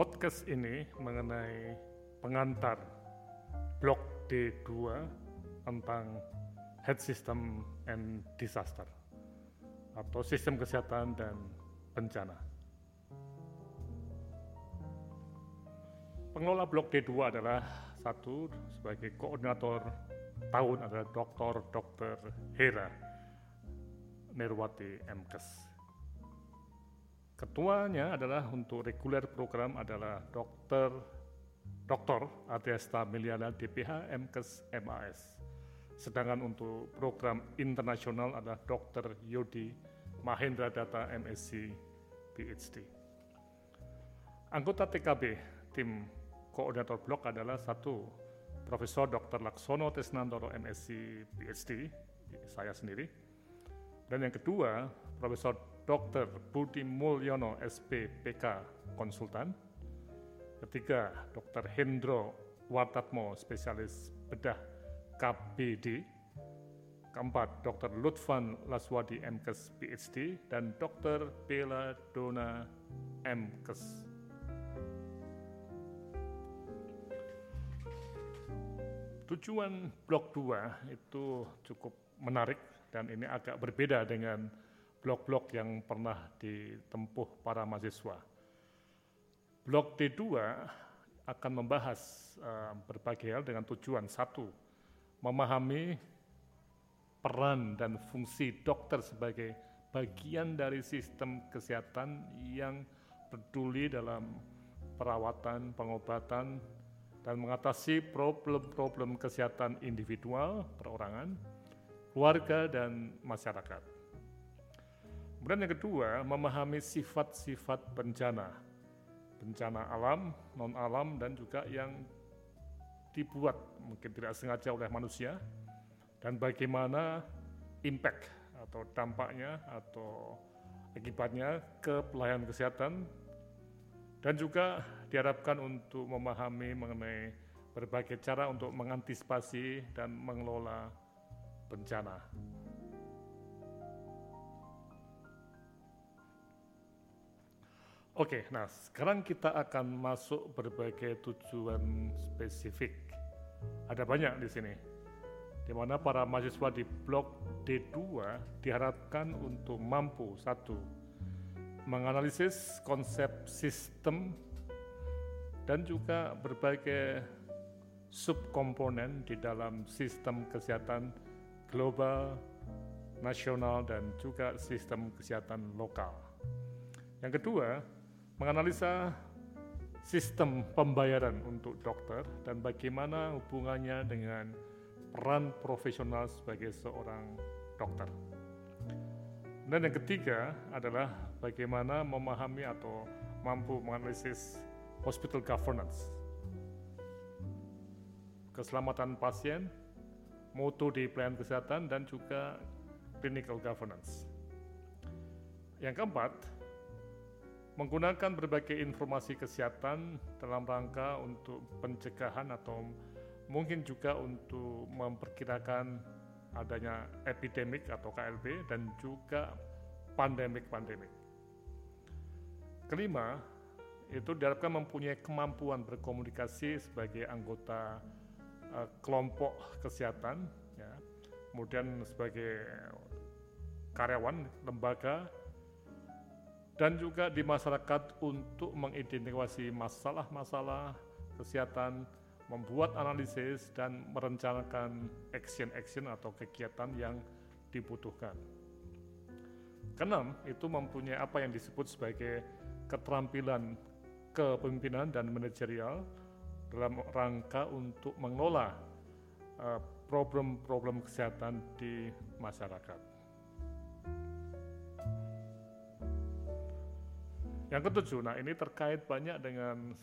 podcast ini mengenai pengantar blok D2 tentang health system and disaster atau sistem kesehatan dan bencana. Pengelola blok D2 adalah satu sebagai koordinator tahun adalah Dr. Dr. Hera Nirwati MKes. Ketuanya adalah untuk reguler program adalah Dr. Dr. Adesta Miliana DPH MKes MAS. Sedangkan untuk program internasional adalah Dr. Yodi Mahendra Data MSc PhD. Anggota TKB tim koordinator blok adalah satu Profesor Dr. Laksono Tesnantoro MSc PhD saya sendiri dan yang kedua Profesor Dr. Budi Mulyono SPPK konsultan ketiga Dr. Hendro Wartatmo spesialis bedah KBD, keempat Dr. Lutfan Laswadi MKes PhD, dan Dr. Bella Dona MKes. Tujuan blok 2 itu cukup menarik dan ini agak berbeda dengan blok-blok yang pernah ditempuh para mahasiswa. Blok D2 akan membahas uh, berbagai hal dengan tujuan satu, memahami peran dan fungsi dokter sebagai bagian dari sistem kesehatan yang peduli dalam perawatan, pengobatan, dan mengatasi problem-problem kesehatan individual, perorangan, keluarga, dan masyarakat. Kemudian yang kedua, memahami sifat-sifat bencana, bencana alam, non-alam, dan juga yang dibuat mungkin tidak sengaja oleh manusia dan bagaimana impact atau dampaknya atau akibatnya ke pelayanan kesehatan dan juga diharapkan untuk memahami mengenai berbagai cara untuk mengantisipasi dan mengelola bencana. Oke, nah sekarang kita akan masuk berbagai tujuan spesifik. Ada banyak di sini. Di mana para mahasiswa di blok D2 diharapkan untuk mampu satu menganalisis konsep sistem dan juga berbagai subkomponen di dalam sistem kesehatan global, nasional, dan juga sistem kesehatan lokal. Yang kedua, menganalisa sistem pembayaran untuk dokter dan bagaimana hubungannya dengan peran profesional sebagai seorang dokter. Dan yang ketiga adalah bagaimana memahami atau mampu menganalisis hospital governance, keselamatan pasien, mutu di pelayanan kesehatan, dan juga clinical governance. Yang keempat, menggunakan berbagai informasi kesehatan dalam rangka untuk pencegahan atau mungkin juga untuk memperkirakan adanya epidemik atau KLB dan juga pandemik-pandemik. Kelima, itu diharapkan mempunyai kemampuan berkomunikasi sebagai anggota uh, kelompok kesehatan, ya, kemudian sebagai karyawan lembaga dan juga di masyarakat untuk mengidentifikasi masalah-masalah kesehatan, membuat analisis dan merencanakan action-action atau kegiatan yang dibutuhkan. Keenam, itu mempunyai apa yang disebut sebagai keterampilan kepemimpinan dan manajerial dalam rangka untuk mengelola eh, problem-problem kesehatan di masyarakat. Yang ketujuh, nah ini terkait banyak dengan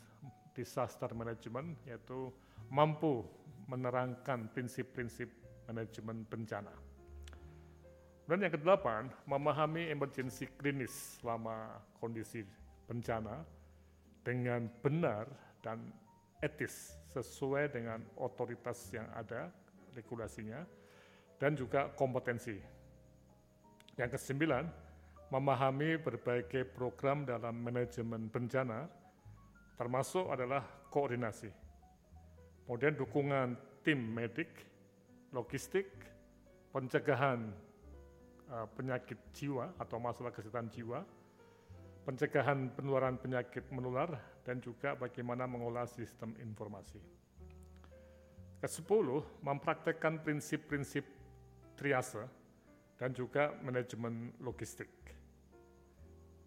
disaster management, yaitu mampu menerangkan prinsip-prinsip manajemen bencana. Dan yang kedelapan, memahami emergency klinis selama kondisi bencana dengan benar dan etis sesuai dengan otoritas yang ada, regulasinya, dan juga kompetensi. Yang kesembilan, memahami berbagai program dalam manajemen bencana termasuk adalah koordinasi. Kemudian dukungan tim medik, logistik, pencegahan uh, penyakit jiwa atau masalah kesehatan jiwa, pencegahan penularan penyakit menular, dan juga bagaimana mengolah sistem informasi. Kesepuluh, mempraktekkan prinsip-prinsip triase dan juga manajemen logistik.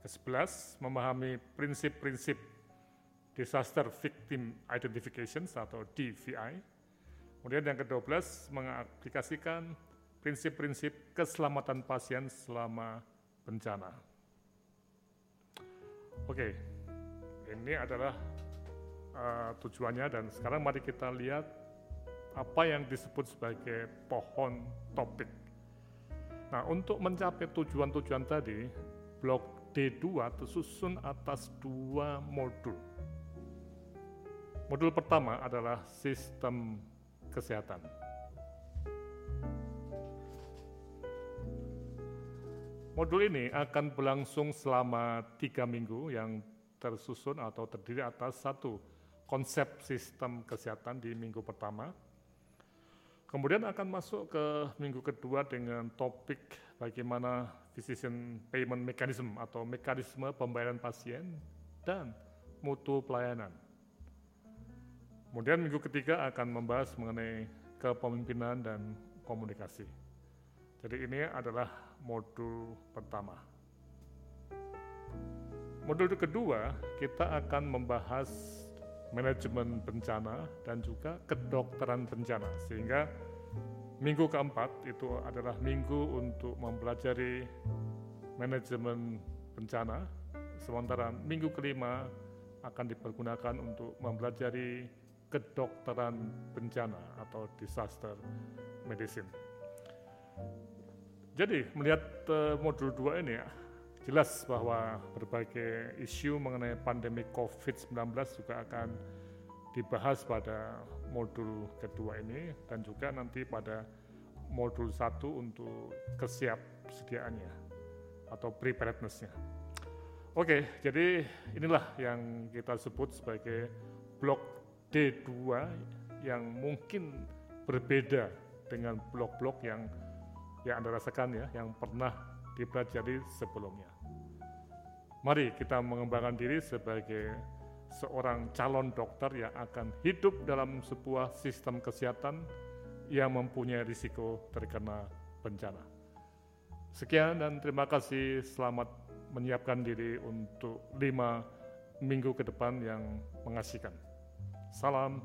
Kesebelas, memahami prinsip-prinsip Disaster Victim Identification atau DVI. Kemudian yang ke-12, mengaplikasikan prinsip-prinsip keselamatan pasien selama bencana. Oke, ini adalah uh, tujuannya dan sekarang mari kita lihat apa yang disebut sebagai pohon topik. Nah, untuk mencapai tujuan-tujuan tadi, blok D2 tersusun atas dua modul. Modul pertama adalah sistem kesehatan. Modul ini akan berlangsung selama tiga minggu yang tersusun atau terdiri atas satu konsep sistem kesehatan di minggu pertama, Kemudian akan masuk ke minggu kedua dengan topik bagaimana physician payment mechanism atau mekanisme pembayaran pasien dan mutu pelayanan. Kemudian minggu ketiga akan membahas mengenai kepemimpinan dan komunikasi. Jadi ini adalah modul pertama. Modul kedua kita akan membahas manajemen bencana dan juga kedokteran bencana sehingga minggu keempat itu adalah minggu untuk mempelajari manajemen bencana sementara minggu kelima akan dipergunakan untuk mempelajari kedokteran bencana atau disaster medicine. Jadi melihat uh, modul 2 ini ya, jelas bahwa berbagai isu mengenai pandemi COVID-19 juga akan dibahas pada modul kedua ini dan juga nanti pada modul satu untuk kesiapsediaannya atau preparedness-nya. Oke, jadi inilah yang kita sebut sebagai blok D2 yang mungkin berbeda dengan blok-blok yang yang Anda rasakan ya, yang pernah dipelajari sebelumnya. Mari kita mengembangkan diri sebagai seorang calon dokter yang akan hidup dalam sebuah sistem kesehatan yang mempunyai risiko terkena bencana. Sekian dan terima kasih. Selamat menyiapkan diri untuk lima minggu ke depan yang mengasihkan. Salam